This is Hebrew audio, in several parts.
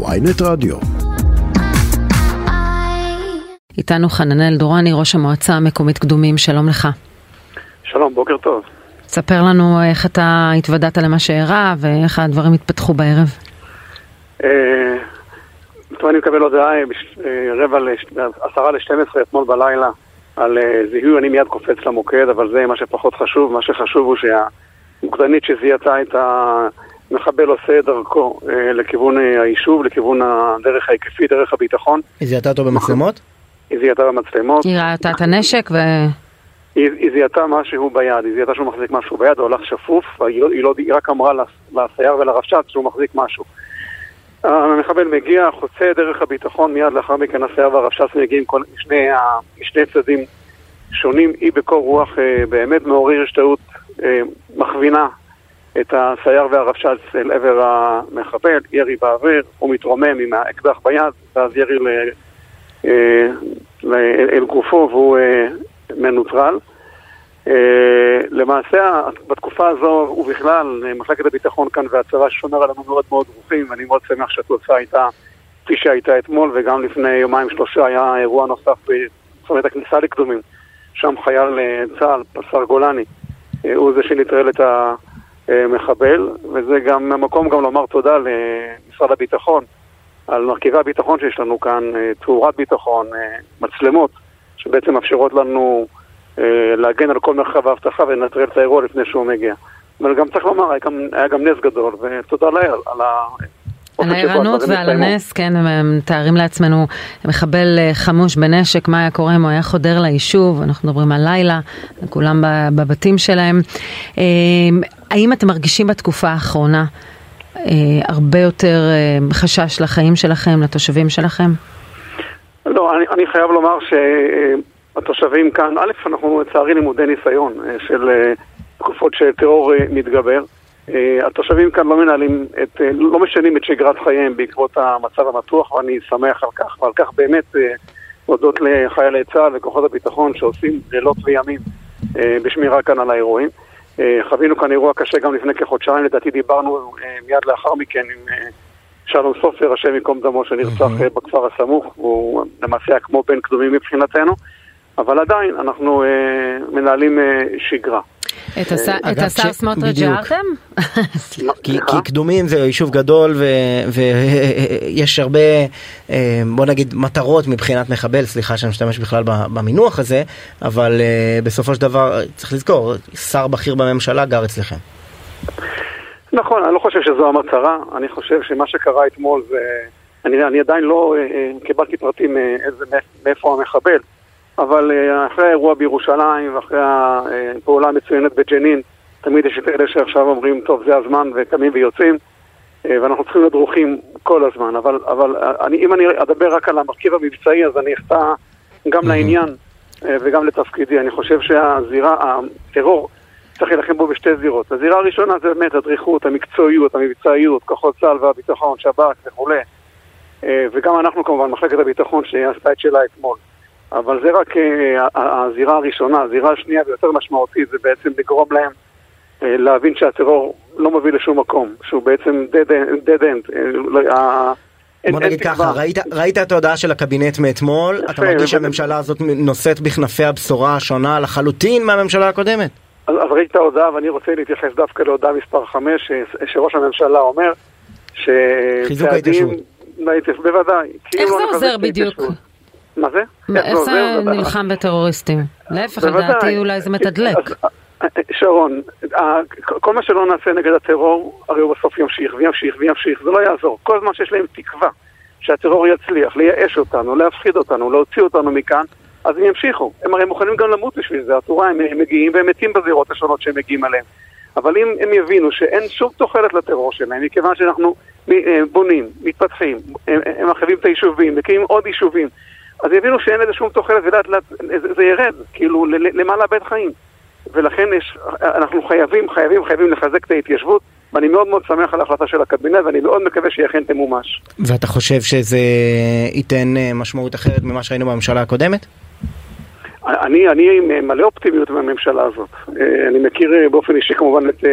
ויינט רדיו. איתנו חננאל דורני, ראש המועצה המקומית קדומים, שלום לך. שלום, בוקר טוב. ספר לנו איך אתה התוודעת למה שאירע ואיך הדברים התפתחו בערב. אה, אני מקבל הודעה אה, רבע עשרה לשתים עשרה אתמול בלילה על אה, זיהוי, אני מיד קופץ למוקד, אבל זה מה שפחות חשוב. מה שחשוב הוא שהמוקדנית שזיהתה את המחבל עושה את דרכו לכיוון היישוב, לכיוון הדרך ההיקפית, דרך הביטחון. היא זיהתה אותו במצלמות? היא זיהתה במצלמות. היא ראתה את הנשק ו... היא, היא זיהתה משהו ביד, היא זיהתה שהוא מחזיק משהו ביד, הוא הולך שפוף, היא, לא, היא, לא, היא רק אמרה לסייר ולרבש"ץ שהוא מחזיק משהו. המחבל מגיע, חוצה דרך הביטחון, מיד לאחר מכן הסייר והרבש"ץ מגיעים כל, משני, משני צדדים שונים, היא בקור רוח אה, באמת מעורר השתאות, אה, מכווינה את הסייר והרבש"ץ אל עבר המחבל, ירי באוויר, הוא מתרומם עם האקדח ביד, ואז ירי ל, אה, ל, אל גופו והוא אה, מנוטרל. אה, למעשה, בתקופה הזו, ובכלל, מחלקת הביטחון כאן והצבא שומר עלינו מאוד מאוד ברוכים, ואני מאוד שמח שהתוצאה הייתה כפי שהייתה אתמול, וגם לפני יומיים שלושה היה אירוע נוסף בצומת הכניסה לקדומים, שם חייל אה, צה"ל, פסר גולני, אה, הוא זה שנטרל את המחבל, וזה גם המקום גם לומר תודה למשרד הביטחון על מרכיבי הביטחון שיש לנו כאן, תאורת ביטחון, מצלמות, שבעצם מאפשרות לנו אה, להגן על כל מרחב האבטחה ולנטרל את האירוע לפני שהוא מגיע. אבל גם צריך לומר, היה גם, היה גם נס גדול, ותודה לאל על ה... על הערנות ועל הנס, כן, הם מתארים לעצמנו מחבל אה, חמוש בנשק, מה היה קורה אם הוא היה חודר ליישוב, אנחנו מדברים על לילה, כולם בבתים שלהם. אה, האם אתם מרגישים בתקופה האחרונה הרבה יותר חשש לחיים שלכם, לתושבים שלכם? לא, אני, אני חייב לומר ש... התושבים כאן, א', אנחנו לצערי לימודי ניסיון אה, של אה, תקופות שטרור אה, מתגבר. התושבים כאן לא מנהלים את, לא משנים את שגרת חייהם בעקבות המצב המתוח ואני שמח על כך, ועל כך באמת הודות לחיילי צה"ל וכוחות הביטחון שעושים לילות וימים בשמירה כאן על האירועים. חווינו כאן אירוע קשה גם לפני כחודשיים, לדעתי דיברנו מיד לאחר מכן עם שלום סופר, השם ייקום דמו, שנרצח בכפר הסמוך, הוא למעשה היה כמו בן קדומים מבחינתנו. אבל עדיין אנחנו אה, מנהלים אה, שגרה. את אה, השר סמוטריץ' הערתם? כי קדומים זה יישוב גדול ויש הרבה, אה, בוא נגיד, מטרות מבחינת מחבל, סליחה שאני משתמש בכלל במינוח הזה, אבל אה, בסופו של דבר צריך לזכור, שר בכיר בממשלה גר אצלכם. נכון, אני לא חושב שזו המטרה, אני חושב שמה שקרה אתמול זה... אני, אני עדיין לא קיבלתי פרטים מאיפה המחבל. אבל אה, אחרי האירוע בירושלים ואחרי הפעולה המצוינת בג'נין, תמיד יש את אלה שעכשיו אומרים, טוב, זה הזמן, וקמים ויוצאים, אה, ואנחנו צריכים להיות דרוכים כל הזמן. אבל, אבל אה, אני, אם אני אדבר רק על המרכיב המבצעי, אז אני אחטא גם לעניין וגם לתפקידי. אני חושב שהזירה, הטרור, צריך להילחם בו בשתי זירות. הזירה הראשונה זה באמת הדריכות, המקצועיות, המבצעיות, כוחות צה"ל והביטחון, שב"כ וכולי. וגם אנחנו כמובן, מחלקת הביטחון שעשתה את שלה אתמול. אבל זה רק אה, הזירה הראשונה. הזירה השנייה ויותר משמעותית זה בעצם לגרום להם אה, להבין שהטרור לא מביא לשום מקום, שהוא בעצם dead end. אה, בוא נגיד ככה, ראית, ראית את ההודעה של הקבינט מאתמול, אתה מרגיש שהממשלה הזאת נושאת בכנפי הבשורה השונה לחלוטין מהממשלה הקודמת? אז, אז ראיתי את ההודעה ואני רוצה להתייחס דווקא להודעה מספר 5, שראש הממשלה אומר שצעדים... חיזוק ההתיישבות. בוודאי. איך זה עוזר בדיוק? מה זה? איך זה נלחם בטרוריסטים? להפך, לדעתי אולי זה מתדלק. שרון, כל מה שלא נעשה נגד הטרור, הרי הוא בסוף ימשיך וימשיך וימשיך, זה לא יעזור. כל זמן שיש להם תקווה שהטרור יצליח לייאש אותנו, להפחיד אותנו, להוציא אותנו מכאן, אז הם ימשיכו. הם הרי מוכנים גם למות בשביל זה, התורה, הם מגיעים והם מתים בזירות השונות שהם מגיעים עליהן. אבל אם הם יבינו שאין שום תוחלת לטרור שלהם, מכיוון שאנחנו אה, בונים, מתפתחים, הם מחייבים את היישובים, מקימים עוד יישובים, אז יבינו שאין לזה שום תוחלת ולאט לאט זה ירד, כאילו למעלה בית חיים. ולכן יש, אנחנו חייבים, חייבים, חייבים לחזק את ההתיישבות, ואני מאוד מאוד שמח על ההחלטה של הקבינט, ואני מאוד מקווה שהיא אכן תמומש. ואתה חושב שזה ייתן אה, משמעות אחרת ממה שראינו בממשלה הקודמת? אני, אני מלא אופטימיות מהממשלה הזאת. אה, אני מכיר אה, באופן אישי כמובן את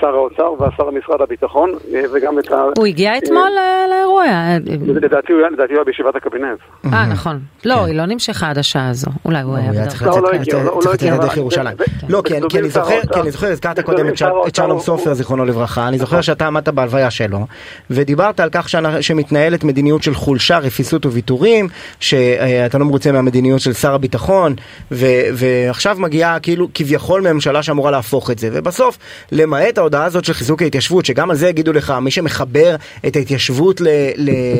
שר האוצר והשר במשרד הביטחון, וגם את ה... הוא הגיע אתמול לאירוע? הוא היה? לדעתי הוא היה בישיבת הקבינט. אה, נכון. לא, היא לא נמשכה עד השעה הזו. אולי הוא היה בדרך כלל. צריך לצאת דרך ירושלים. לא, כי אני זוכר, הזכרת קודם את שלום סופר, זיכרונו לברכה. אני זוכר שאתה עמדת בהלוויה שלו, ודיברת על כך שמתנהלת מדיניות של חולשה, רפיסות וויתורים, שאתה לא מרוצה מהמדיניות של שר הביטחון, ועכשיו מגיעה כאילו כביכול ממשלה שאמורה להפוך את זה. ובסוף, למעט ההודעה הזאת של חיזוק ההתיישבות, שגם על זה יגידו לך, מי שמחבר את ההתיישבות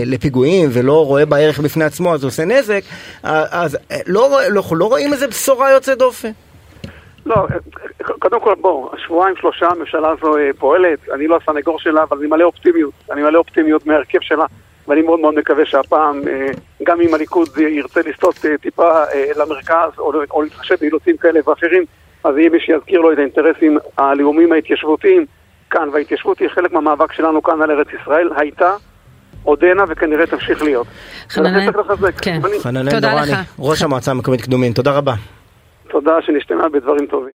לפיגועים ולא רואה בה ערך בפני עצמו, אז הוא עושה נזק, אז לא, לא, לא רואים איזה בשורה יוצאת דופן. לא, קודם כל בואו, שבועיים שלושה הממשלה הזו פועלת, אני לא הסנגור שלה, אבל אני מלא אופטימיות, אני מלא אופטימיות מההרכב שלה, ואני מאוד מאוד מקווה שהפעם, גם אם הליכוד ירצה לסטות טיפה למרכז, או להתחשב באילוצים כאלה ואחרים, אז יהיה מי שיזכיר לו את האינטרסים הלאומיים ההתיישבותיים. כאן, וההתיישבות היא חלק מהמאבק שלנו כאן על ארץ ישראל, הייתה, עודנה וכנראה תמשיך להיות. חננאל, כן. חננאל דורני, ראש המועצה המקומית קדומים, תודה רבה. תודה שנשתמע בדברים טובים.